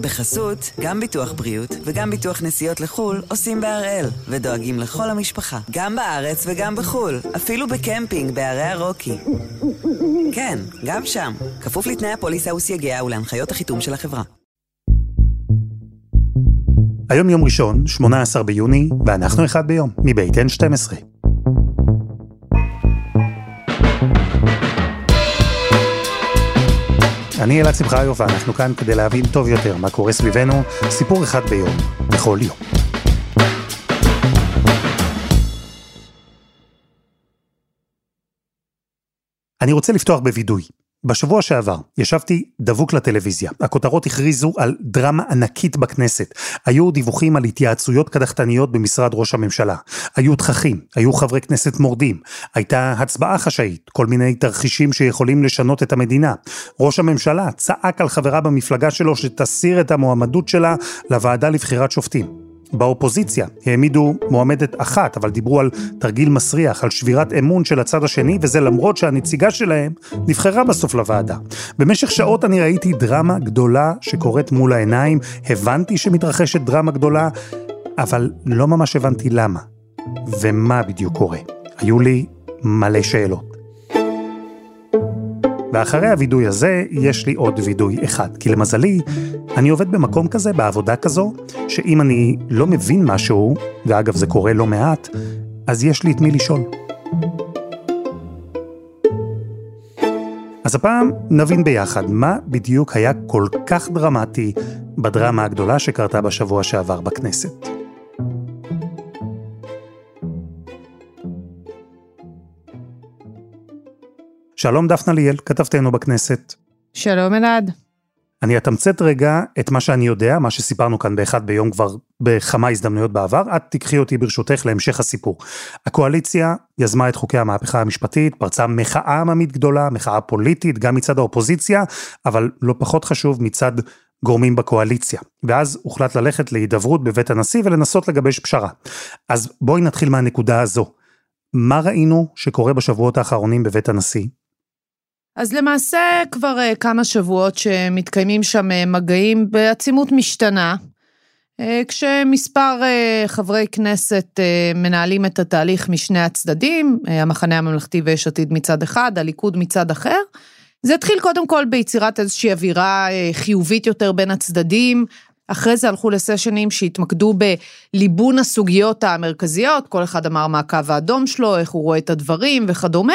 בחסות, גם ביטוח בריאות וגם ביטוח נסיעות לחו"ל עושים בהראל, ודואגים לכל המשפחה, גם בארץ וגם בחו"ל, אפילו בקמפינג בערי הרוקי. כן, גם שם, כפוף לתנאי הפוליסה וסייגיה ולהנחיות החיתום של החברה. היום יום ראשון, 18 ביוני, ואנחנו אחד ביום, מבית N12. אני אלעד שמחיוף ואנחנו כאן כדי להבין טוב יותר מה קורה סביבנו, סיפור אחד ביום, בכל יום. אני רוצה לפתוח בווידוי. בשבוע שעבר ישבתי דבוק לטלוויזיה, הכותרות הכריזו על דרמה ענקית בכנסת, היו דיווחים על התייעצויות קדחתניות במשרד ראש הממשלה, היו תככים, היו חברי כנסת מורדים, הייתה הצבעה חשאית, כל מיני תרחישים שיכולים לשנות את המדינה, ראש הממשלה צעק על חברה במפלגה שלו שתסיר את המועמדות שלה לוועדה לבחירת שופטים. באופוזיציה העמידו מועמדת אחת, אבל דיברו על תרגיל מסריח, על שבירת אמון של הצד השני, וזה למרות שהנציגה שלהם נבחרה בסוף לוועדה. במשך שעות אני ראיתי דרמה גדולה שקורית מול העיניים, הבנתי שמתרחשת דרמה גדולה, אבל לא ממש הבנתי למה, ומה בדיוק קורה. היו לי מלא שאלות. ואחרי הווידוי הזה, יש לי עוד וידוי אחד. כי למזלי, אני עובד במקום כזה, בעבודה כזו, שאם אני לא מבין משהו, ואגב זה קורה לא מעט, אז יש לי את מי לשאול. אז הפעם נבין ביחד מה בדיוק היה כל כך דרמטי בדרמה הגדולה שקרתה בשבוע שעבר בכנסת. שלום דפנה ליאל, כתבתנו בכנסת. שלום אלעד. אני אתמצת רגע את מה שאני יודע, מה שסיפרנו כאן באחד ביום כבר בכמה הזדמנויות בעבר, את תיקחי אותי ברשותך להמשך הסיפור. הקואליציה יזמה את חוקי המהפכה המשפטית, פרצה מחאה עממית גדולה, מחאה פוליטית, גם מצד האופוזיציה, אבל לא פחות חשוב מצד גורמים בקואליציה. ואז הוחלט ללכת להידברות בבית הנשיא ולנסות לגבש פשרה. אז בואי נתחיל מהנקודה הזו. מה ראינו שקורה בשבועות האחרונים בבית הנשיא? אז למעשה כבר uh, כמה שבועות שמתקיימים שם uh, מגעים בעצימות משתנה, uh, כשמספר חברי כנסת מנהלים את התהליך משני הצדדים, המחנה הממלכתי ויש עתיד מצד אחד, הליכוד מצד אחר. זה התחיל קודם כל ביצירת איזושהי אווירה חיובית יותר בין הצדדים, אחרי זה הלכו לסשנים שהתמקדו בליבון הסוגיות המרכזיות, כל אחד אמר מה הקו האדום שלו, איך הוא רואה את הדברים וכדומה.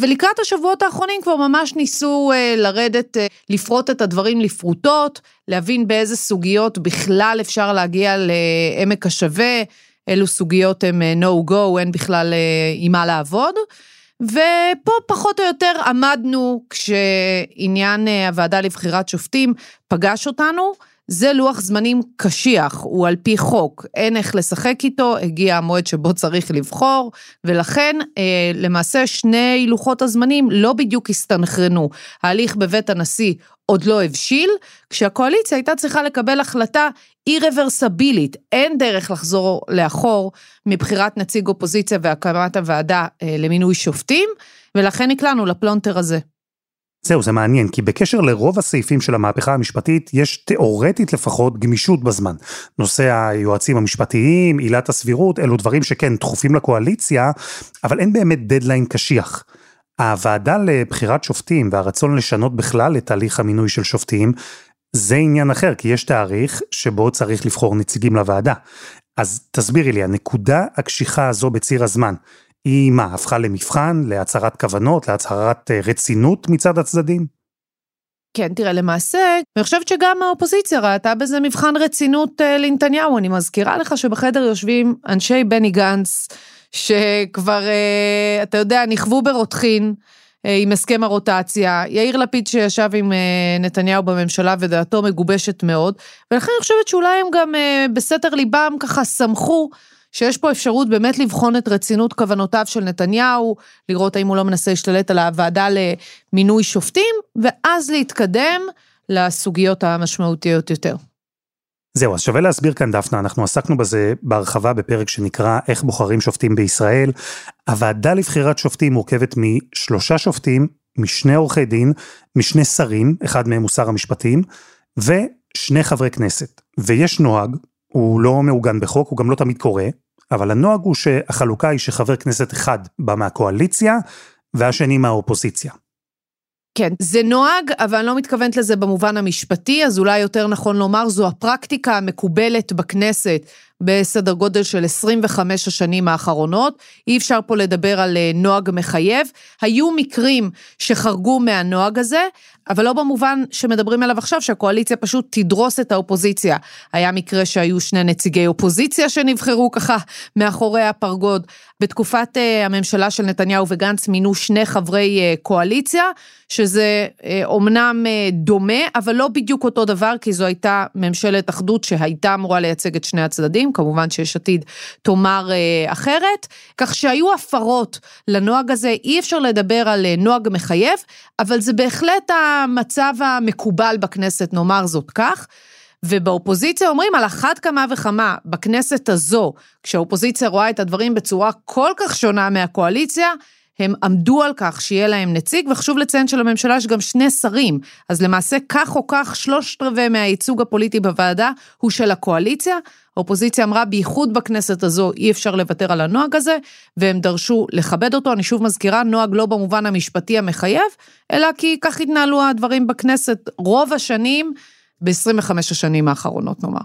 ולקראת השבועות האחרונים כבר ממש ניסו אה, לרדת, אה, לפרוט את הדברים לפרוטות, להבין באיזה סוגיות בכלל אפשר להגיע לעמק השווה, אילו סוגיות הם אה, no go, אין בכלל אה, עם מה לעבוד. ופה פחות או יותר עמדנו כשעניין אה, הוועדה לבחירת שופטים פגש אותנו. זה לוח זמנים קשיח, הוא על פי חוק, אין איך לשחק איתו, הגיע המועד שבו צריך לבחור, ולכן אה, למעשה שני לוחות הזמנים לא בדיוק הסתנכרנו. ההליך בבית הנשיא עוד לא הבשיל, כשהקואליציה הייתה צריכה לקבל החלטה אי-רוורסבילית, אין דרך לחזור לאחור מבחירת נציג אופוזיציה והקמת הוועדה אה, למינוי שופטים, ולכן נקלענו לפלונטר הזה. זהו, זה מעניין, כי בקשר לרוב הסעיפים של המהפכה המשפטית, יש תאורטית לפחות גמישות בזמן. נושא היועצים המשפטיים, עילת הסבירות, אלו דברים שכן דחופים לקואליציה, אבל אין באמת דדליין קשיח. הוועדה לבחירת שופטים והרצון לשנות בכלל את תהליך המינוי של שופטים, זה עניין אחר, כי יש תאריך שבו צריך לבחור נציגים לוועדה. אז תסבירי לי, הנקודה הקשיחה הזו בציר הזמן, היא מה, הפכה למבחן, להצהרת כוונות, להצהרת אה, רצינות מצד הצדדים? כן, תראה, למעשה, אני חושבת שגם האופוזיציה ראתה בזה מבחן רצינות אה, לנתניהו. אני מזכירה לך שבחדר יושבים אנשי בני גנץ, שכבר, אה, אתה יודע, נכוו ברותחין. עם הסכם הרוטציה, יאיר לפיד שישב עם נתניהו בממשלה ודעתו מגובשת מאוד, ולכן אני חושבת שאולי הם גם בסתר ליבם ככה שמחו שיש פה אפשרות באמת לבחון את רצינות כוונותיו של נתניהו, לראות האם הוא לא מנסה להשתלט על הוועדה למינוי שופטים, ואז להתקדם לסוגיות המשמעותיות יותר. זהו, אז שווה להסביר כאן דפנה, אנחנו עסקנו בזה בהרחבה בפרק שנקרא איך בוחרים שופטים בישראל. הוועדה לבחירת שופטים מורכבת משלושה שופטים, משני עורכי דין, משני שרים, אחד מהם הוא שר המשפטים, שני חברי כנסת, ויש נוהג, הוא לא מעוגן בחוק, הוא גם לא תמיד קורה, אבל הנוהג הוא שהחלוקה היא שחבר כנסת אחד בא מהקואליציה, והשני מהאופוזיציה. כן, זה נוהג, אבל אני לא מתכוונת לזה במובן המשפטי, אז אולי יותר נכון לומר, זו הפרקטיקה המקובלת בכנסת בסדר גודל של 25 השנים האחרונות. אי אפשר פה לדבר על אה, נוהג מחייב. היו מקרים שחרגו מהנוהג הזה, אבל לא במובן שמדברים עליו עכשיו, שהקואליציה פשוט תדרוס את האופוזיציה. היה מקרה שהיו שני נציגי אופוזיציה שנבחרו ככה מאחורי הפרגוד. בתקופת uh, הממשלה של נתניהו וגנץ מינו שני חברי uh, קואליציה, שזה uh, אומנם uh, דומה, אבל לא בדיוק אותו דבר, כי זו הייתה ממשלת אחדות שהייתה אמורה לייצג את שני הצדדים, כמובן שיש עתיד תאמר uh, אחרת, כך שהיו הפרות לנוהג הזה, אי אפשר לדבר על uh, נוהג מחייב, אבל זה בהחלט המצב המקובל בכנסת, נאמר זאת כך. ובאופוזיציה אומרים על אחת כמה וכמה בכנסת הזו, כשהאופוזיציה רואה את הדברים בצורה כל כך שונה מהקואליציה, הם עמדו על כך שיהיה להם נציג, וחשוב לציין שלממשלה יש גם שני שרים, אז למעשה כך או כך שלושת רבעי מהייצוג הפוליטי בוועדה הוא של הקואליציה. האופוזיציה אמרה, בייחוד בכנסת הזו אי אפשר לוותר על הנוהג הזה, והם דרשו לכבד אותו. אני שוב מזכירה, נוהג לא במובן המשפטי המחייב, אלא כי כך התנהלו הדברים בכנסת רוב השנים, ב-25 השנים האחרונות נאמר.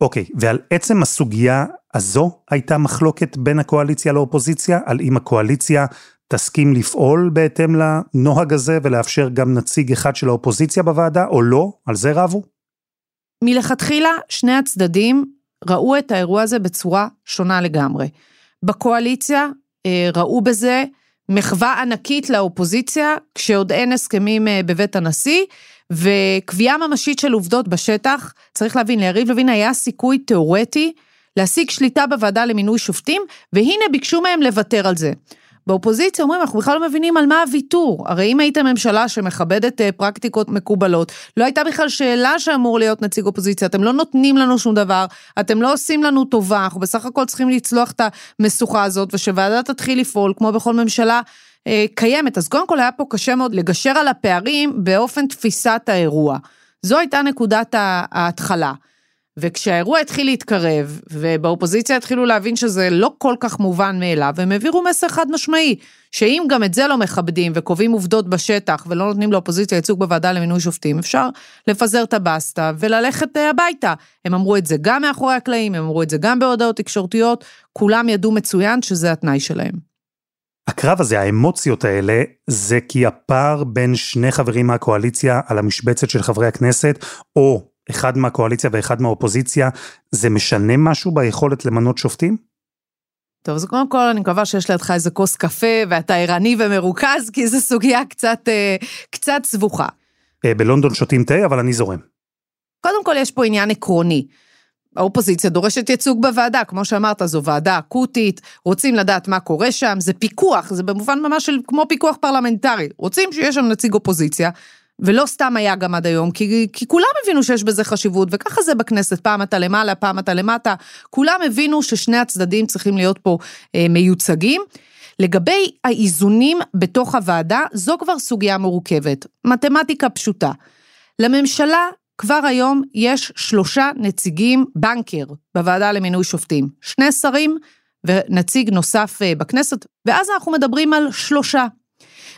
אוקיי, okay, ועל עצם הסוגיה הזו הייתה מחלוקת בין הקואליציה לאופוזיציה, על אם הקואליציה תסכים לפעול בהתאם לנוהג הזה ולאפשר גם נציג אחד של האופוזיציה בוועדה, או לא? על זה רבו? מלכתחילה, שני הצדדים ראו את האירוע הזה בצורה שונה לגמרי. בקואליציה אה, ראו בזה מחווה ענקית לאופוזיציה, כשעוד אין הסכמים אה, בבית הנשיא, וקביעה ממשית של עובדות בשטח, צריך להבין, ליריב לוין היה סיכוי תיאורטי להשיג שליטה בוועדה למינוי שופטים, והנה ביקשו מהם לוותר על זה. באופוזיציה אומרים, אנחנו בכלל לא מבינים על מה הוויתור. הרי אם הייתם ממשלה שמכבדת אה, פרקטיקות מקובלות, לא הייתה בכלל שאלה שאמור להיות נציג אופוזיציה, אתם לא נותנים לנו שום דבר, אתם לא עושים לנו טובה, אנחנו בסך הכל צריכים לצלוח את המשוכה הזאת, ושוועדה תתחיל לפעול, כמו בכל ממשלה אה, קיימת. אז קודם כל היה פה קשה מאוד לגשר על הפערים באופן תפיסת האירוע. זו הייתה נקודת ההתחלה. וכשהאירוע התחיל להתקרב, ובאופוזיציה התחילו להבין שזה לא כל כך מובן מאליו, הם העבירו מסר חד משמעי, שאם גם את זה לא מכבדים וקובעים עובדות בשטח ולא נותנים לאופוזיציה ייצוג בוועדה למינוי שופטים, אפשר לפזר את הבסטה וללכת אה, הביתה. הם אמרו את זה גם מאחורי הקלעים, הם אמרו את זה גם בהודעות תקשורתיות, כולם ידעו מצוין שזה התנאי שלהם. הקרב הזה, האמוציות האלה, זה כי הפער בין שני חברים מהקואליציה על המשבצת של חברי הכנסת, או אחד מהקואליציה ואחד מהאופוזיציה, זה משנה משהו ביכולת למנות שופטים? טוב, אז קודם כל אני מקווה שיש לידך איזה כוס קפה ואתה ערני ומרוכז, כי זו סוגיה קצת, אה, קצת סבוכה. אה, בלונדון שותים תה, אבל אני זורם. קודם כל יש פה עניין עקרוני. האופוזיציה דורשת ייצוג בוועדה, כמו שאמרת, זו ועדה אקוטית, רוצים לדעת מה קורה שם, זה פיקוח, זה במובן ממש של כמו פיקוח פרלמנטרי. רוצים שיש שם נציג אופוזיציה, ולא סתם היה גם עד היום, כי, כי כולם הבינו שיש בזה חשיבות, וככה זה בכנסת, פעם אתה למעלה, פעם אתה למטה, כולם הבינו ששני הצדדים צריכים להיות פה אה, מיוצגים. לגבי האיזונים בתוך הוועדה, זו כבר סוגיה מורכבת. מתמטיקה פשוטה. לממשלה כבר היום יש שלושה נציגים בנקר בוועדה למינוי שופטים. שני שרים ונציג נוסף אה, בכנסת, ואז אנחנו מדברים על שלושה.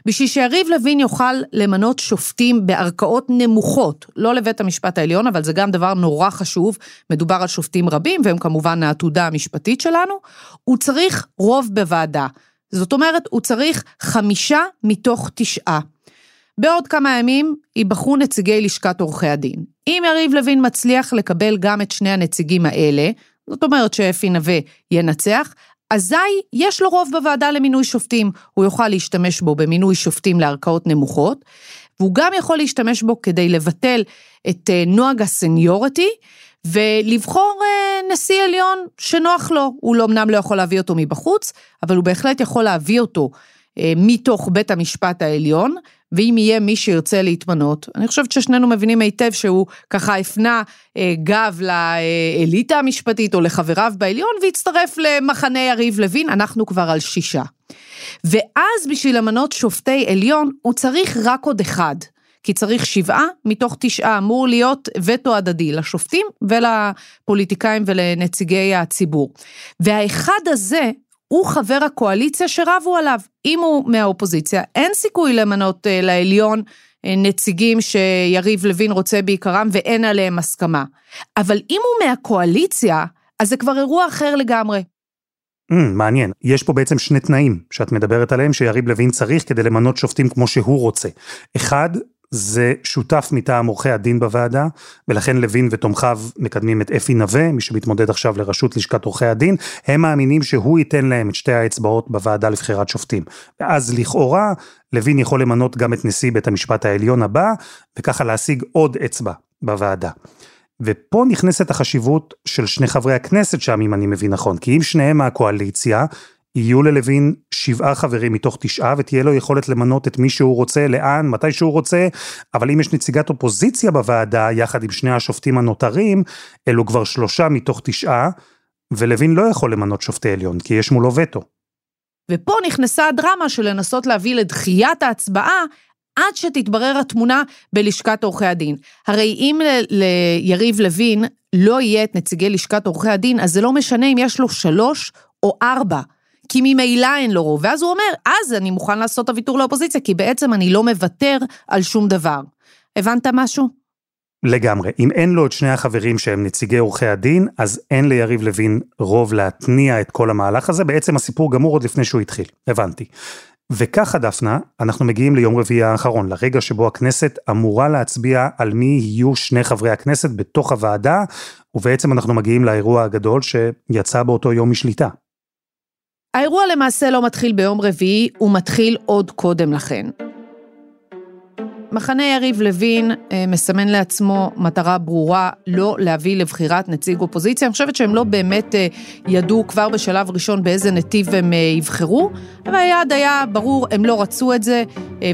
בשביל שיריב לוין יוכל למנות שופטים בערכאות נמוכות, לא לבית המשפט העליון, אבל זה גם דבר נורא חשוב, מדובר על שופטים רבים, והם כמובן העתודה המשפטית שלנו, הוא צריך רוב בוועדה. זאת אומרת, הוא צריך חמישה מתוך תשעה. בעוד כמה ימים ייבחרו נציגי לשכת עורכי הדין. אם יריב לוין מצליח לקבל גם את שני הנציגים האלה, זאת אומרת שאפי נווה ינצח, אזי יש לו רוב בוועדה למינוי שופטים, הוא יוכל להשתמש בו במינוי שופטים לערכאות נמוכות, והוא גם יכול להשתמש בו כדי לבטל את אה, נוהג הסניורטי, ולבחור אה, נשיא עליון שנוח לו. הוא לא, אמנם לא יכול להביא אותו מבחוץ, אבל הוא בהחלט יכול להביא אותו אה, מתוך בית המשפט העליון, ואם יהיה מי שירצה להתמנות, אני חושבת ששנינו מבינים היטב שהוא ככה הפנה אה, גב לאליטה המשפטית או לחבריו בעליון והצטרף למחנה יריב לוין, אנחנו כבר על שישה. ואז בשביל למנות שופטי עליון הוא צריך רק עוד אחד. כי צריך שבעה מתוך תשעה, אמור להיות וטו הדדי לשופטים ולפוליטיקאים ולנציגי הציבור. והאחד הזה הוא חבר הקואליציה שרבו עליו. אם הוא מהאופוזיציה, אין סיכוי למנות uh, לעליון uh, נציגים שיריב לוין רוצה בעיקרם ואין עליהם הסכמה. אבל אם הוא מהקואליציה, אז זה כבר אירוע אחר לגמרי. Mm, מעניין, יש פה בעצם שני תנאים שאת מדברת עליהם שיריב לוין צריך כדי למנות שופטים כמו שהוא רוצה. אחד, זה שותף מטעם עורכי הדין בוועדה, ולכן לוין ותומכיו מקדמים את אפי נווה, מי שמתמודד עכשיו לראשות לשכת עורכי הדין, הם מאמינים שהוא ייתן להם את שתי האצבעות בוועדה לבחירת שופטים. ואז לכאורה, לוין יכול למנות גם את נשיא בית המשפט העליון הבא, וככה להשיג עוד אצבע בוועדה. ופה נכנסת החשיבות של שני חברי הכנסת שם, אם אני מבין נכון, כי אם שניהם מהקואליציה, יהיו ללוין שבעה חברים מתוך תשעה, ותהיה לו יכולת למנות את מי שהוא רוצה, לאן, מתי שהוא רוצה, אבל אם יש נציגת אופוזיציה בוועדה, יחד עם שני השופטים הנותרים, אלו כבר שלושה מתוך תשעה, ולוין לא יכול למנות שופטי עליון, כי יש מולו וטו. ופה נכנסה הדרמה של לנסות להביא לדחיית ההצבעה עד שתתברר התמונה בלשכת עורכי הדין. הרי אם ליריב לוין לא יהיה את נציגי לשכת עורכי הדין, אז זה לא משנה אם יש לו שלוש או ארבע. כי ממילא אין לו רוב, ואז הוא אומר, אז אני מוכן לעשות את הוויתור לאופוזיציה, כי בעצם אני לא מוותר על שום דבר. הבנת משהו? לגמרי. אם אין לו את שני החברים שהם נציגי עורכי הדין, אז אין ליריב לוין רוב להתניע את כל המהלך הזה, בעצם הסיפור גמור עוד לפני שהוא התחיל. הבנתי. וככה דפנה, אנחנו מגיעים ליום רביעי האחרון, לרגע שבו הכנסת אמורה להצביע על מי יהיו שני חברי הכנסת בתוך הוועדה, ובעצם אנחנו מגיעים לאירוע הגדול שיצא באותו יום משליטה. האירוע למעשה לא מתחיל ביום רביעי, הוא מתחיל עוד קודם לכן. מחנה יריב לוין אה, מסמן לעצמו מטרה ברורה לא להביא לבחירת נציג אופוזיציה. אני חושבת שהם לא באמת אה, ידעו כבר בשלב ראשון באיזה נתיב הם אה, יבחרו, אבל היעד היה ברור, הם לא רצו את זה,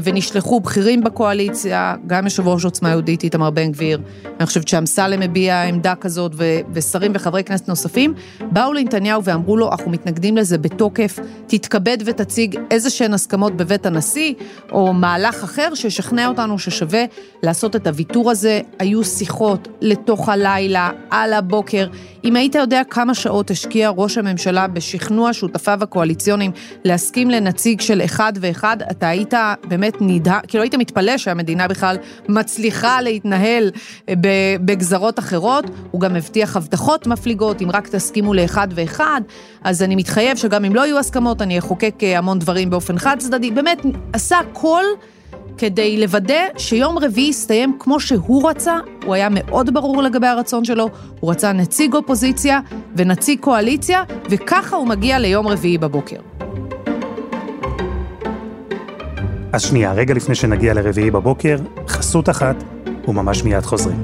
ונשלחו בכירים בקואליציה, גם יושב ראש עוצמה יהודית איתמר בן גביר, אני חושבת שאמסלם הביע עמדה כזאת, ושרים וחברי כנסת נוספים, באו לנתניהו ואמרו לו, אנחנו מתנגדים לזה בתוקף, תתכבד ותציג איזה שהן הסכמות בבית הנשיא, או מהלך אחר שישכנע אותנו שלנו ששווה לעשות את הוויתור הזה. היו שיחות לתוך הלילה, על הבוקר. אם היית יודע כמה שעות השקיע ראש הממשלה בשכנוע שותפיו הקואליציוניים להסכים לנציג של אחד ואחד, אתה היית באמת נדהר, כאילו היית מתפלא שהמדינה בכלל מצליחה להתנהל בגזרות אחרות. הוא גם הבטיח הבטחות מפליגות, אם רק תסכימו לאחד ואחד, אז אני מתחייב שגם אם לא יהיו הסכמות, אני אחוקק אה, המון דברים באופן חד צדדי. באמת, עשה כל... כדי לוודא שיום רביעי יסתיים כמו שהוא רצה, הוא היה מאוד ברור לגבי הרצון שלו, הוא רצה נציג אופוזיציה ונציג קואליציה, וככה הוא מגיע ליום רביעי בבוקר. אז שנייה, רגע לפני שנגיע לרביעי בבוקר, חסות אחת, וממש מיד חוזרים.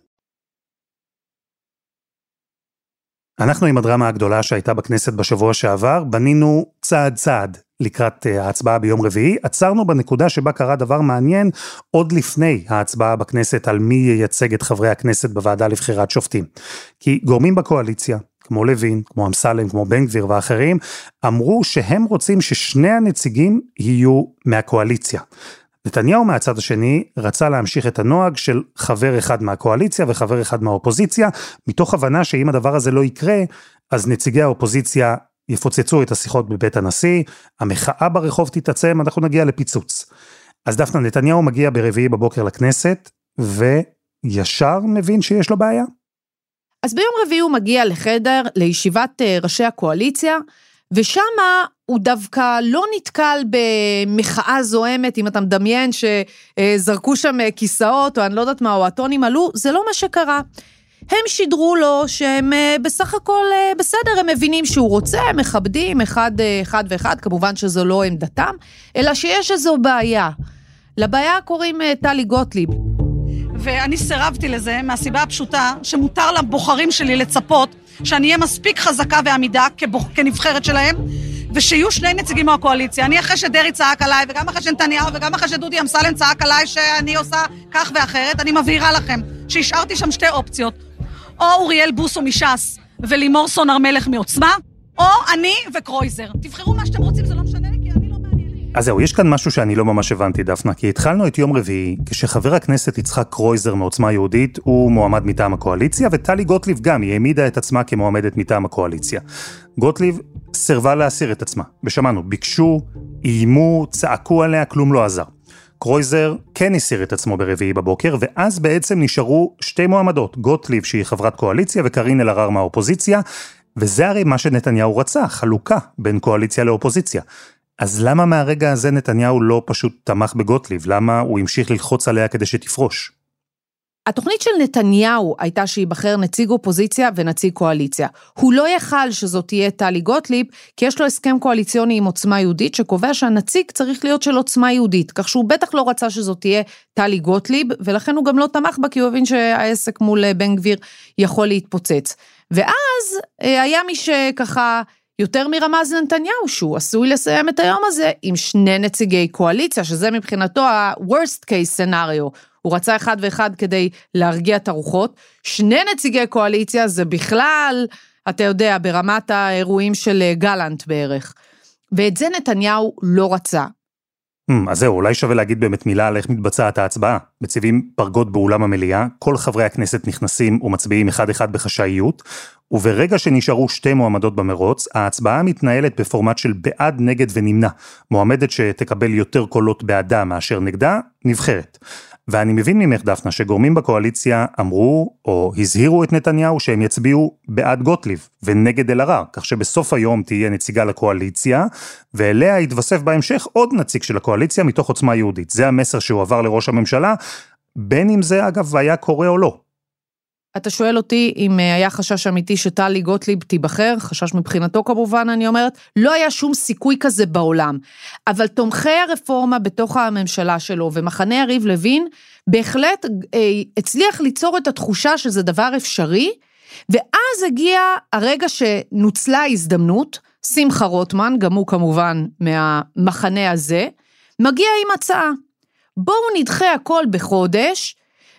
אנחנו עם הדרמה הגדולה שהייתה בכנסת בשבוע שעבר, בנינו צעד צעד לקראת אה, ההצבעה ביום רביעי, עצרנו בנקודה שבה קרה דבר מעניין עוד לפני ההצבעה בכנסת על מי ייצג את חברי הכנסת בוועדה לבחירת שופטים. כי גורמים בקואליציה, כמו לוין, כמו אמסלם, כמו בן גביר ואחרים, אמרו שהם רוצים ששני הנציגים יהיו מהקואליציה. נתניהו מהצד השני רצה להמשיך את הנוהג של חבר אחד מהקואליציה וחבר אחד מהאופוזיציה, מתוך הבנה שאם הדבר הזה לא יקרה, אז נציגי האופוזיציה יפוצצו את השיחות בבית הנשיא, המחאה ברחוב תתעצם, אנחנו נגיע לפיצוץ. אז דפנה נתניהו מגיע ברביעי בבוקר לכנסת, וישר מבין שיש לו בעיה. אז ביום רביעי הוא מגיע לחדר, לישיבת אה, ראשי הקואליציה, ושם הוא דווקא לא נתקל במחאה זוהמת, אם אתה מדמיין שזרקו שם כיסאות, או אני לא יודעת מה, או הטונים עלו, זה לא מה שקרה. הם שידרו לו שהם אה, בסך הכל אה, בסדר, הם מבינים שהוא רוצה, הם מכבדים אחד, אה, אחד ואחד, כמובן שזו לא עמדתם, אלא שיש איזו בעיה. לבעיה קוראים טלי גוטליב. ואני סירבתי לזה מהסיבה הפשוטה שמותר לבוחרים שלי לצפות שאני אהיה מספיק חזקה ועמידה כבוח... כנבחרת שלהם, ושיהיו שני נציגים מהקואליציה. אני אחרי שדרעי צעק עליי, וגם אחרי שנתניהו, וגם אחרי שדודי אמסלם צעק עליי שאני עושה כך ואחרת, אני מבהירה לכם שהשארתי שם שתי אופציות. או אוריאל בוסו מש"ס ולימור סון הר מלך מעוצמה, או אני וקרויזר. תבחרו מה שאתם רוצים, זה לא אז זהו, יש כאן משהו שאני לא ממש הבנתי, דפנה, כי התחלנו את יום רביעי, כשחבר הכנסת יצחק קרויזר מעוצמה יהודית הוא מועמד מטעם הקואליציה, וטלי גוטליב גם, היא העמידה את עצמה כמועמדת מטעם הקואליציה. גוטליב סירבה להסיר את עצמה, ושמענו, ביקשו, איימו, צעקו עליה, כלום לא עזר. קרויזר כן הסיר את עצמו ברביעי בבוקר, ואז בעצם נשארו שתי מועמדות, גוטליב שהיא חברת קואליציה וקארין אלהרר מהאופוזיציה, וזה הרי מה שנתניהו רצה, חלוקה בין קואליציה לאופוזיציה. אז למה מהרגע הזה נתניהו לא פשוט תמך בגוטליב? למה הוא המשיך ללחוץ עליה כדי שתפרוש? התוכנית של נתניהו הייתה שייבחר נציג אופוזיציה ונציג קואליציה. הוא לא יכל שזאת תהיה טלי גוטליב, כי יש לו הסכם קואליציוני עם עוצמה יהודית, שקובע שהנציג צריך להיות של עוצמה יהודית, כך שהוא בטח לא רצה שזאת תהיה טלי גוטליב, ולכן הוא גם לא תמך בה, כי הוא הבין שהעסק מול אה, בן גביר יכול להתפוצץ. ואז אה, היה מי שככה יותר מרמז נתניהו, שהוא עשוי לסיים את היום הזה עם שני נציגי קואליציה, שזה מבחינתו ה-worst case scenario. הוא רצה אחד ואחד כדי להרגיע את הרוחות. שני נציגי קואליציה זה בכלל, אתה יודע, ברמת האירועים של אה, גלנט בערך. ואת זה נתניהו לא רצה. Hmm, אז זהו, אולי שווה להגיד באמת מילה על איך מתבצעת ההצבעה. מציבים פרגוד באולם המליאה, כל חברי הכנסת נכנסים ומצביעים אחד-אחד בחשאיות, וברגע שנשארו שתי מועמדות במרוץ, ההצבעה מתנהלת בפורמט של בעד, נגד ונמנע. מועמדת שתקבל יותר קולות בעדה מאשר נגדה, נבחרת. ואני מבין ממך, דפנה, שגורמים בקואליציה אמרו, או הזהירו את נתניהו שהם יצביעו בעד גוטליב ונגד אלהרר, כך שבסוף היום תהיה נציגה לקואליציה, ואליה יתווסף בהמשך עוד נציג של הקואליציה מתוך עוצמה יהודית. זה המסר שהועבר לראש הממשלה, בין אם זה אגב היה קורה או לא. אתה שואל אותי אם אה, היה חשש אמיתי שטלי גוטליב תיבחר, חשש מבחינתו כמובן, אני אומרת, לא היה שום סיכוי כזה בעולם. אבל תומכי הרפורמה בתוך הממשלה שלו ומחנה יריב לוין, בהחלט אה, הצליח ליצור את התחושה שזה דבר אפשרי, ואז הגיע הרגע שנוצלה ההזדמנות, שמחה רוטמן, גם הוא כמובן מהמחנה הזה, מגיע עם הצעה. בואו נדחה הכל בחודש,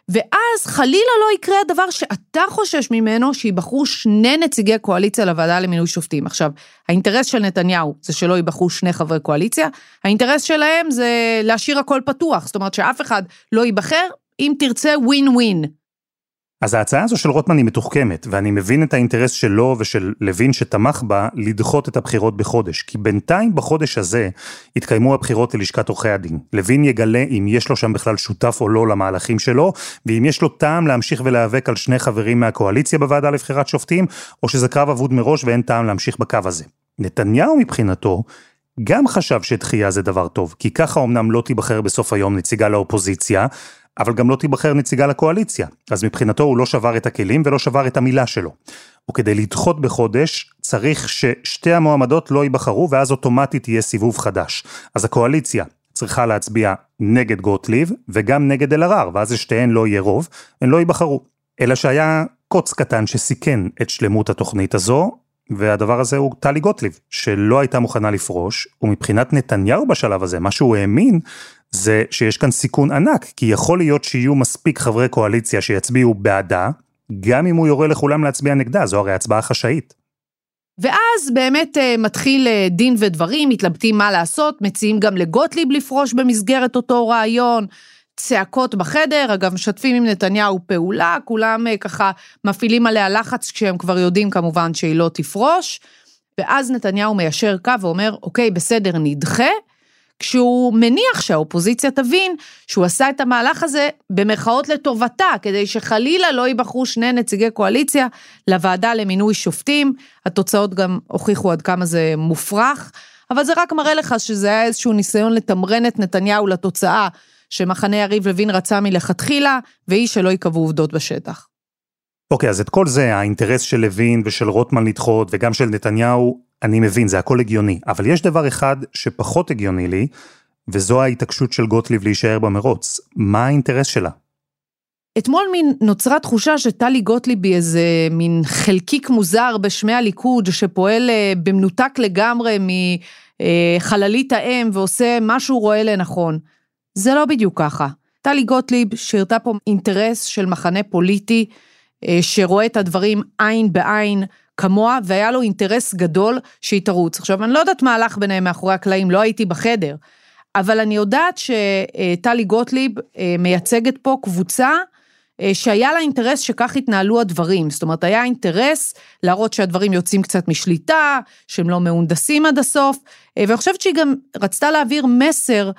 ואז חלילה לא יקרה הדבר שאתה חושש ממנו, שיבחרו שני נציגי קואליציה לוועדה למינוי שופטים. עכשיו, האינטרס של נתניהו זה שלא ייבחרו שני חברי קואליציה, האינטרס שלהם זה להשאיר הכל פתוח, זאת אומרת שאף אחד לא ייבחר, אם תרצה ווין ווין. אז ההצעה הזו של רוטמן היא מתוחכמת, ואני מבין את האינטרס שלו ושל לוין שתמך בה לדחות את הבחירות בחודש, כי בינתיים בחודש הזה יתקיימו הבחירות ללשכת עורכי הדין. לוין יגלה אם יש לו שם בכלל שותף או לא למהלכים שלו, ואם יש לו טעם להמשיך ולהיאבק על שני חברים מהקואליציה בוועדה לבחירת שופטים, או שזה קרב אבוד מראש ואין טעם להמשיך בקו הזה. נתניהו מבחינתו, גם חשב שדחייה זה דבר טוב, כי ככה אמנם לא תיבחר בסוף היום נציגה לאופוזיציה, אבל גם לא תיבחר נציגה לקואליציה, אז מבחינתו הוא לא שבר את הכלים ולא שבר את המילה שלו. וכדי לדחות בחודש, צריך ששתי המועמדות לא ייבחרו ואז אוטומטית יהיה סיבוב חדש. אז הקואליציה צריכה להצביע נגד גוטליב וגם נגד אלהרר, ואז לשתיהן לא יהיה רוב, הן לא ייבחרו. אלא שהיה קוץ קטן שסיכן את שלמות התוכנית הזו, והדבר הזה הוא טלי גוטליב, שלא הייתה מוכנה לפרוש, ומבחינת נתניהו בשלב הזה, מה שהוא האמין, זה שיש כאן סיכון ענק, כי יכול להיות שיהיו מספיק חברי קואליציה שיצביעו בעדה, גם אם הוא יורה לכולם להצביע נגדה, זו הרי הצבעה חשאית. ואז באמת uh, מתחיל uh, דין ודברים, מתלבטים מה לעשות, מציעים גם לגוטליב לפרוש במסגרת אותו רעיון, צעקות בחדר, אגב, משתפים עם נתניהו פעולה, כולם uh, ככה מפעילים עליה לחץ כשהם כבר יודעים כמובן שהיא לא תפרוש, ואז נתניהו מיישר קו ואומר, אוקיי, בסדר, נדחה, כשהוא מניח שהאופוזיציה תבין שהוא עשה את המהלך הזה במרכאות לטובתה, כדי שחלילה לא ייבחרו שני נציגי קואליציה לוועדה למינוי שופטים. התוצאות גם הוכיחו עד כמה זה מופרך, אבל זה רק מראה לך שזה היה איזשהו ניסיון לתמרן את נתניהו לתוצאה שמחנה יריב לוין רצה מלכתחילה, והיא שלא ייקבעו עובדות בשטח. אוקיי, okay, אז את כל זה, האינטרס של לוין ושל רוטמן לדחות, וגם של נתניהו, אני מבין, זה הכל הגיוני, אבל יש דבר אחד שפחות הגיוני לי, וזו ההתעקשות של גוטליב להישאר במרוץ. מה האינטרס שלה? אתמול מין נוצרה תחושה שטלי גוטליב היא איזה מין חלקיק מוזר בשמי הליכוד, שפועל אה, במנותק לגמרי מחללית האם ועושה מה שהוא רואה לנכון. זה לא בדיוק ככה. טלי גוטליב שירתה פה אינטרס של מחנה פוליטי, אה, שרואה את הדברים עין בעין כמוה, והיה לו אינטרס גדול שהיא תרוץ. עכשיו, אני לא יודעת מה הלך ביניהם מאחורי הקלעים, לא הייתי בחדר, אבל אני יודעת שטלי גוטליב אה, מייצגת פה קבוצה אה, שהיה לה אינטרס שכך יתנהלו הדברים. זאת אומרת, היה אינטרס להראות שהדברים יוצאים קצת משליטה, שהם לא מהונדסים עד הסוף, ואני חושבת שהיא גם רצתה להעביר מסר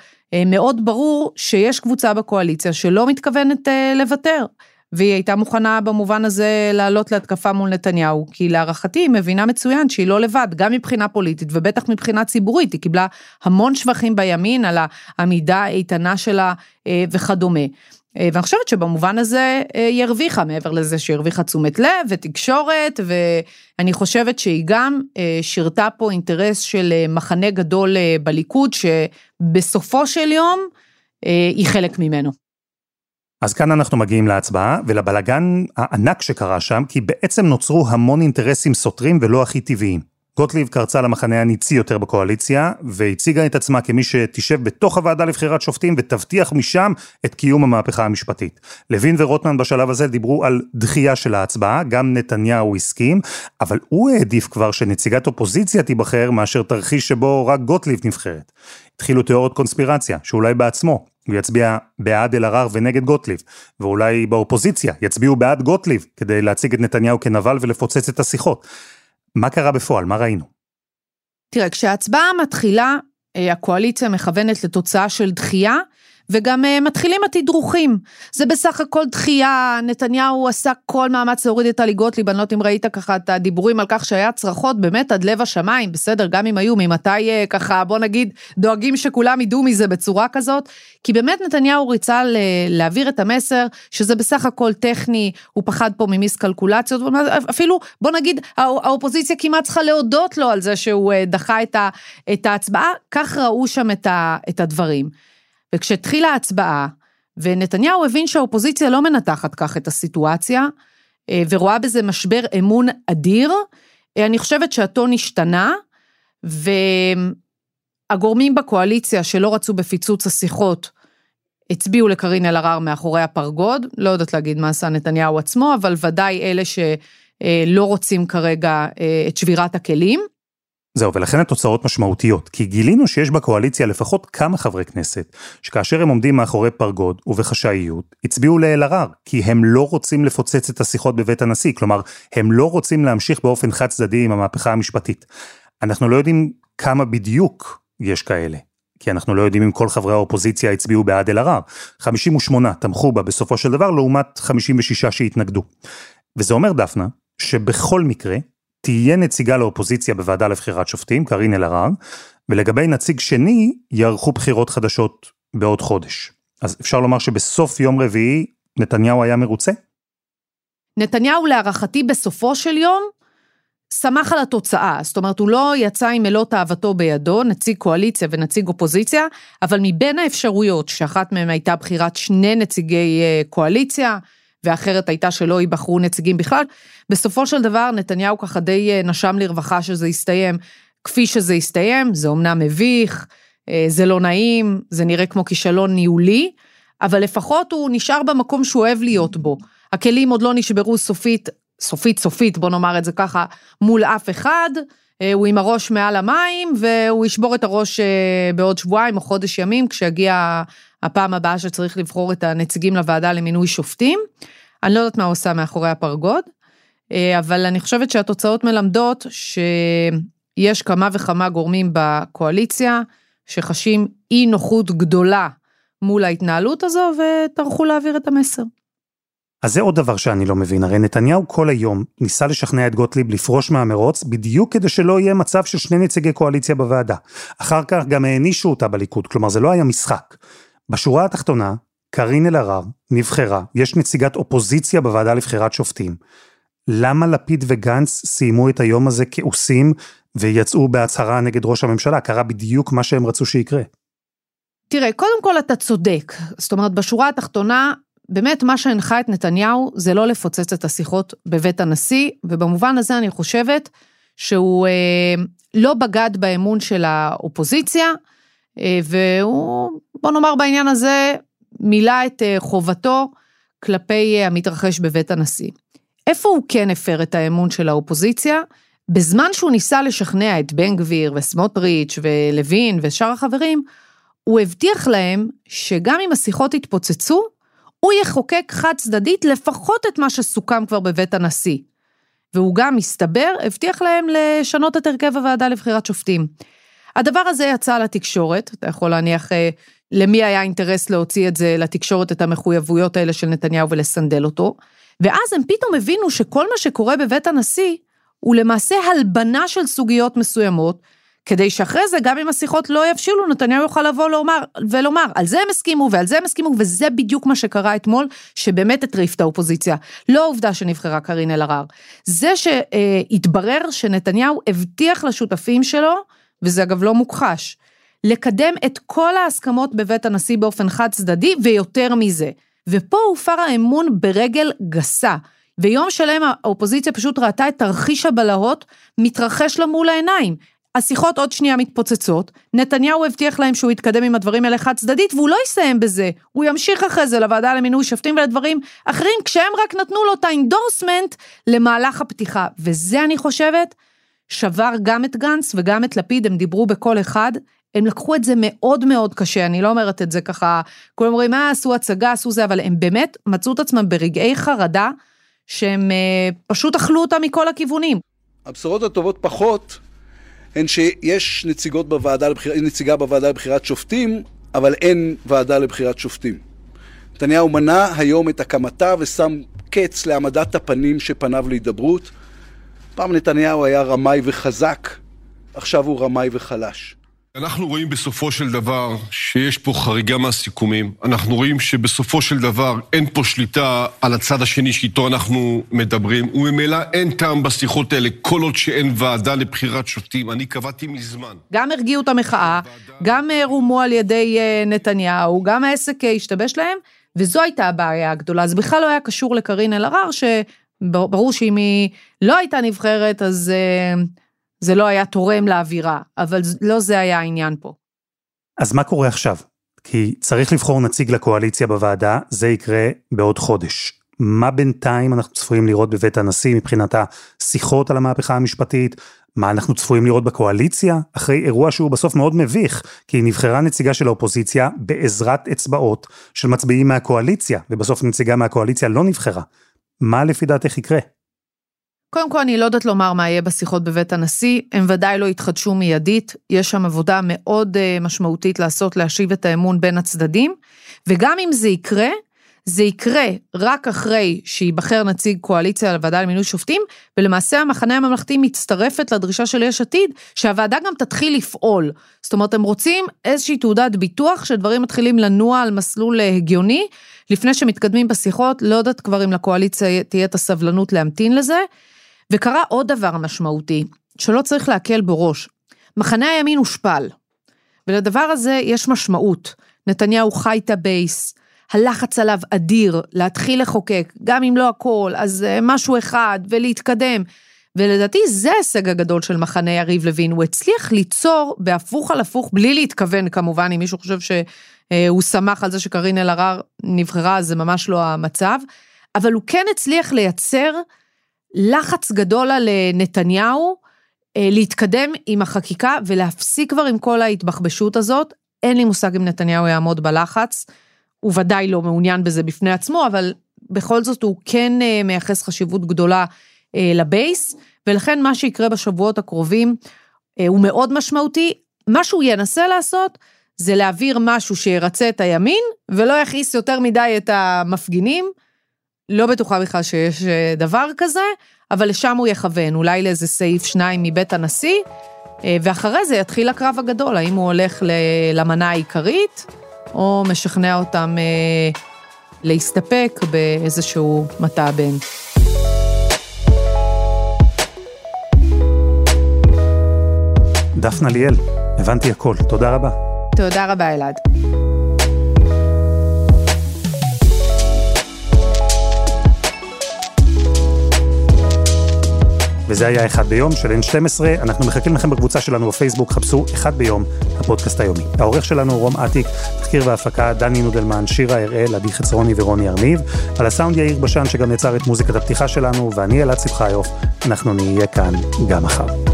מאוד ברור שיש קבוצה בקואליציה שלא מתכוונת לוותר. והיא הייתה מוכנה במובן הזה לעלות להתקפה מול נתניהו, כי להערכתי היא מבינה מצוין שהיא לא לבד, גם מבחינה פוליטית ובטח מבחינה ציבורית, היא קיבלה המון שבחים בימין על העמידה האיתנה שלה אה, וכדומה. אה, ואני חושבת שבמובן הזה אה, היא הרוויחה, מעבר לזה שהיא הרוויחה תשומת לב ותקשורת, ואני חושבת שהיא גם שירתה פה אינטרס של מחנה גדול בליכוד, שבסופו של יום היא חלק ממנו. אז כאן אנחנו מגיעים להצבעה ולבלגן הענק שקרה שם, כי בעצם נוצרו המון אינטרסים סותרים ולא הכי טבעיים. גוטליב קרצה למחנה הניצי יותר בקואליציה, והציגה את עצמה כמי שתשב בתוך הוועדה לבחירת שופטים ותבטיח משם את קיום המהפכה המשפטית. לוין ורוטמן בשלב הזה דיברו על דחייה של ההצבעה, גם נתניהו הסכים, אבל הוא העדיף כבר שנציגת אופוזיציה תיבחר מאשר תרחיש שבו רק גוטליב נבחרת. התחילו תיאוריות קונספירציה, שאולי בעצמו הוא יצביע בעד אלהרר ונגד גוטליב, ואולי באופוזיציה יצביעו בעד גוטליב כדי להציג את נתניהו כנבל ולפוצץ את השיחות. מה קרה בפועל? מה ראינו? תראה, כשההצבעה מתחילה, אה, הקואליציה מכוונת לתוצאה של דחייה, וגם uh, מתחילים התדרוכים. זה בסך הכל דחייה, נתניהו עשה כל מאמץ להוריד את טלי גוטליב, אני לא יודעת אם ראית ככה את הדיבורים על כך שהיה צרחות באמת עד לב השמיים, בסדר, גם אם היו, ממתי uh, ככה, בוא נגיד, דואגים שכולם ידעו מזה בצורה כזאת, כי באמת נתניהו ריצה להעביר את המסר שזה בסך הכל טכני, הוא פחד פה ממיס קלקולציות, אפילו, בוא נגיד, האופוזיציה כמעט צריכה להודות לו על זה שהוא uh, דחה את, ה, את ההצבעה, כך ראו שם את, ה, את הדברים. וכשהתחילה ההצבעה, ונתניהו הבין שהאופוזיציה לא מנתחת כך את הסיטואציה, אה, ורואה בזה משבר אמון אדיר, אה, אני חושבת שהטון השתנה, והגורמים בקואליציה שלא רצו בפיצוץ השיחות, הצביעו לקארין אלהרר מאחורי הפרגוד, לא יודעת להגיד מה עשה נתניהו עצמו, אבל ודאי אלה שלא רוצים כרגע אה, את שבירת הכלים. זהו, ולכן התוצאות משמעותיות, כי גילינו שיש בקואליציה לפחות כמה חברי כנסת, שכאשר הם עומדים מאחורי פרגוד ובחשאיות, הצביעו לאלהרר, כי הם לא רוצים לפוצץ את השיחות בבית הנשיא, כלומר, הם לא רוצים להמשיך באופן חד צדדי עם המהפכה המשפטית. אנחנו לא יודעים כמה בדיוק יש כאלה, כי אנחנו לא יודעים אם כל חברי האופוזיציה הצביעו בעד אלהרר. 58 תמכו בה בסופו של דבר, לעומת 56 שהתנגדו. וזה אומר, דפנה, שבכל מקרה, תהיה נציגה לאופוזיציה בוועדה לבחירת שופטים, קארין אלהרר, ולגבי נציג שני, יערכו בחירות חדשות בעוד חודש. אז אפשר לומר שבסוף יום רביעי נתניהו היה מרוצה? נתניהו להערכתי בסופו של יום שמח על התוצאה, זאת אומרת הוא לא יצא עם מלוא אהבתו בידו, נציג קואליציה ונציג אופוזיציה, אבל מבין האפשרויות שאחת מהן הייתה בחירת שני נציגי אה, קואליציה, ואחרת הייתה שלא ייבחרו נציגים בכלל. בסופו של דבר נתניהו ככה די אה, נשם לרווחה שזה יסתיים כפי שזה יסתיים, זה אומנם מביך, אה, זה לא נעים, זה נראה כמו כישלון ניהולי, אבל לפחות הוא נשאר במקום שהוא אוהב להיות בו. הכלים עוד לא נשברו סופית, סופית סופית, בוא נאמר את זה ככה, מול אף אחד, הוא עם הראש מעל המים, והוא ישבור את הראש בעוד שבועיים או חודש ימים, כשיגיע הפעם הבאה שצריך לבחור את הנציגים לוועדה למינוי שופטים. אני לא יודעת מה הוא עושה מאחורי הפרגוד, אה, אבל אני חושבת שהתוצאות מלמדות שיש כמה וכמה גורמים בקואליציה שחשים אי נוחות גדולה מול ההתנהלות הזו וטרחו להעביר את המסר. אז זה עוד דבר שאני לא מבין, הרי נתניהו כל היום ניסה לשכנע את גוטליב לפרוש מהמרוץ בדיוק כדי שלא יהיה מצב של שני נציגי קואליציה בוועדה. אחר כך גם הענישו אותה בליכוד, כלומר זה לא היה משחק. בשורה התחתונה, קארין אלהרר נבחרה, יש נציגת אופוזיציה בוועדה לבחירת שופטים. למה לפיד וגנץ סיימו את היום הזה כעוסים ויצאו בהצהרה נגד ראש הממשלה? קרה בדיוק מה שהם רצו שיקרה. תראה, קודם כל אתה צודק. זאת אומרת, בשורה התחתונה, באמת מה שהנחה את נתניהו זה לא לפוצץ את השיחות בבית הנשיא, ובמובן הזה אני חושבת שהוא אה, לא בגד באמון של האופוזיציה, אה, והוא, בוא נאמר בעניין הזה, מילא את אה, חובתו כלפי אה, המתרחש בבית הנשיא. איפה הוא כן הפר את האמון של האופוזיציה? בזמן שהוא ניסה לשכנע את בן גביר וסמוטריץ' ולוין ושאר החברים, הוא הבטיח להם שגם אם השיחות יתפוצצו, הוא יחוקק חד צדדית לפחות את מה שסוכם כבר בבית הנשיא. והוא גם, מסתבר, הבטיח להם לשנות את הרכב הוועדה לבחירת שופטים. הדבר הזה יצא לתקשורת, אתה יכול להניח אה, למי היה אינטרס להוציא את זה לתקשורת, את המחויבויות האלה של נתניהו ולסנדל אותו, ואז הם פתאום הבינו שכל מה שקורה בבית הנשיא, הוא למעשה הלבנה של סוגיות מסוימות, כדי שאחרי זה, גם אם השיחות לא יבשילו, נתניהו יוכל לבוא לומר, ולומר, על זה הם הסכימו ועל זה הם הסכימו, וזה בדיוק מה שקרה אתמול, שבאמת הטריף את האופוזיציה. לא העובדה שנבחרה קארין אלהרר. זה שהתברר שנתניהו הבטיח לשותפים שלו, וזה אגב לא מוכחש, לקדם את כל ההסכמות בבית הנשיא באופן חד צדדי, ויותר מזה. ופה הופר האמון ברגל גסה. ויום שלם האופוזיציה פשוט ראתה את תרחיש הבלהות מתרחש לה מול העיניים. השיחות עוד שנייה מתפוצצות, נתניהו הבטיח להם שהוא יתקדם עם הדברים האלה חד צדדית, והוא לא יסיים בזה, הוא ימשיך אחרי זה לוועדה למינוי שופטים ולדברים אחרים, כשהם רק נתנו לו את ה endorsement למהלך הפתיחה. וזה אני חושבת, שבר גם את גנץ וגם את לפיד, הם דיברו בקול אחד, הם לקחו את זה מאוד מאוד קשה, אני לא אומרת את זה ככה, כולם אומרים, אה, עשו הצגה, עשו זה, אבל הם באמת מצאו את עצמם ברגעי חרדה, שהם אה, פשוט אכלו אותם מכל הכיוונים. הבשורות הטובות פחות הן שיש נציגות בוועדה לבחיר... נציגה בוועדה לבחירת שופטים, אבל אין ועדה לבחירת שופטים. נתניהו מנע היום את הקמתה ושם קץ להעמדת הפנים שפניו להידברות. פעם נתניהו היה רמאי וחזק, עכשיו הוא רמאי וחלש. אנחנו רואים בסופו של דבר שיש פה חריגה מהסיכומים. אנחנו רואים שבסופו של דבר אין פה שליטה על הצד השני שאיתו אנחנו מדברים, וממילא אין טעם בשיחות האלה כל עוד שאין ועדה לבחירת שופטים. אני קבעתי מזמן. גם הרגיעו את המחאה, גם רומו על ידי אה, נתניהו, גם העסק אה, השתבש להם, וזו הייתה הבעיה הגדולה. זה בכלל לא היה קשור לקארין אלהרר, שברור שאם היא לא הייתה נבחרת, אז... אה, זה לא היה תורם לאווירה, אבל לא זה היה העניין פה. אז מה קורה עכשיו? כי צריך לבחור נציג לקואליציה בוועדה, זה יקרה בעוד חודש. מה בינתיים אנחנו צפויים לראות בבית הנשיא מבחינת השיחות על המהפכה המשפטית? מה אנחנו צפויים לראות בקואליציה? אחרי אירוע שהוא בסוף מאוד מביך, כי נבחרה נציגה של האופוזיציה בעזרת אצבעות של מצביעים מהקואליציה, ובסוף נציגה מהקואליציה לא נבחרה. מה לפי דעתך יקרה? קודם כל, אני לא יודעת לומר מה יהיה בשיחות בבית הנשיא, הם ודאי לא יתחדשו מיידית, יש שם עבודה מאוד uh, משמעותית לעשות להשיב את האמון בין הצדדים, וגם אם זה יקרה, זה יקרה רק אחרי שייבחר נציג קואליציה לוועדה למינוי שופטים, ולמעשה המחנה הממלכתי מצטרפת לדרישה של יש עתיד, שהוועדה גם תתחיל לפעול. זאת אומרת, הם רוצים איזושהי תעודת ביטוח, שדברים מתחילים לנוע על מסלול אה, הגיוני, לפני שמתקדמים בשיחות, לא יודעת כבר אם לקואליציה תהיה את הסבלנות להמתין לזה. וקרה עוד דבר משמעותי, שלא צריך להקל בראש. מחנה הימין הושפל, ולדבר הזה יש משמעות. נתניהו חי את הבייס, הלחץ עליו אדיר להתחיל לחוקק, גם אם לא הכל, אז אה, משהו אחד, ולהתקדם. ולדעתי זה ההישג הגדול של מחנה יריב לוין, הוא הצליח ליצור בהפוך על הפוך, בלי להתכוון כמובן, אם מישהו חושב שהוא שמח על זה שקארין אלהרר נבחרה, זה ממש לא המצב, אבל הוא כן הצליח לייצר לחץ גדול על אה, נתניהו אה, להתקדם עם החקיקה ולהפסיק כבר עם כל ההתבחבשות הזאת. אין לי מושג אם נתניהו יעמוד בלחץ, הוא ודאי לא מעוניין בזה בפני עצמו, אבל בכל זאת הוא כן אה, מייחס חשיבות גדולה לבייס, ולכן מה שיקרה בשבועות הקרובים הוא מאוד משמעותי. מה שהוא ינסה לעשות זה להעביר משהו שירצה את הימין, ולא יכעיס יותר מדי את המפגינים. לא בטוחה בכלל שיש אה, דבר כזה, אבל לשם הוא יכוון, אולי לאיזה סעיף שניים מבית הנשיא, אה, ואחרי זה יתחיל הקרב הגדול, האם הוא הולך למנה העיקרית, או משכנע אותם אה, להסתפק באיזשהו מטע בן. דפנה ליאל, הבנתי הכל, תודה רבה. תודה רבה, אלעד. וזה היה אחד ביום של N12, אנחנו מחכים לכם בקבוצה שלנו בפייסבוק, חפשו אחד ביום, הפודקאסט היומי. העורך שלנו רום אטיק, תחקיר והפקה דני נודלמן, שירה הראל, עדי חצרוני ורוני ארניב, על הסאונד יאיר בשן שגם יצר את מוזיקת הפתיחה שלנו, ואני אלעד שמחיוף, אנחנו נהיה כאן גם מחר.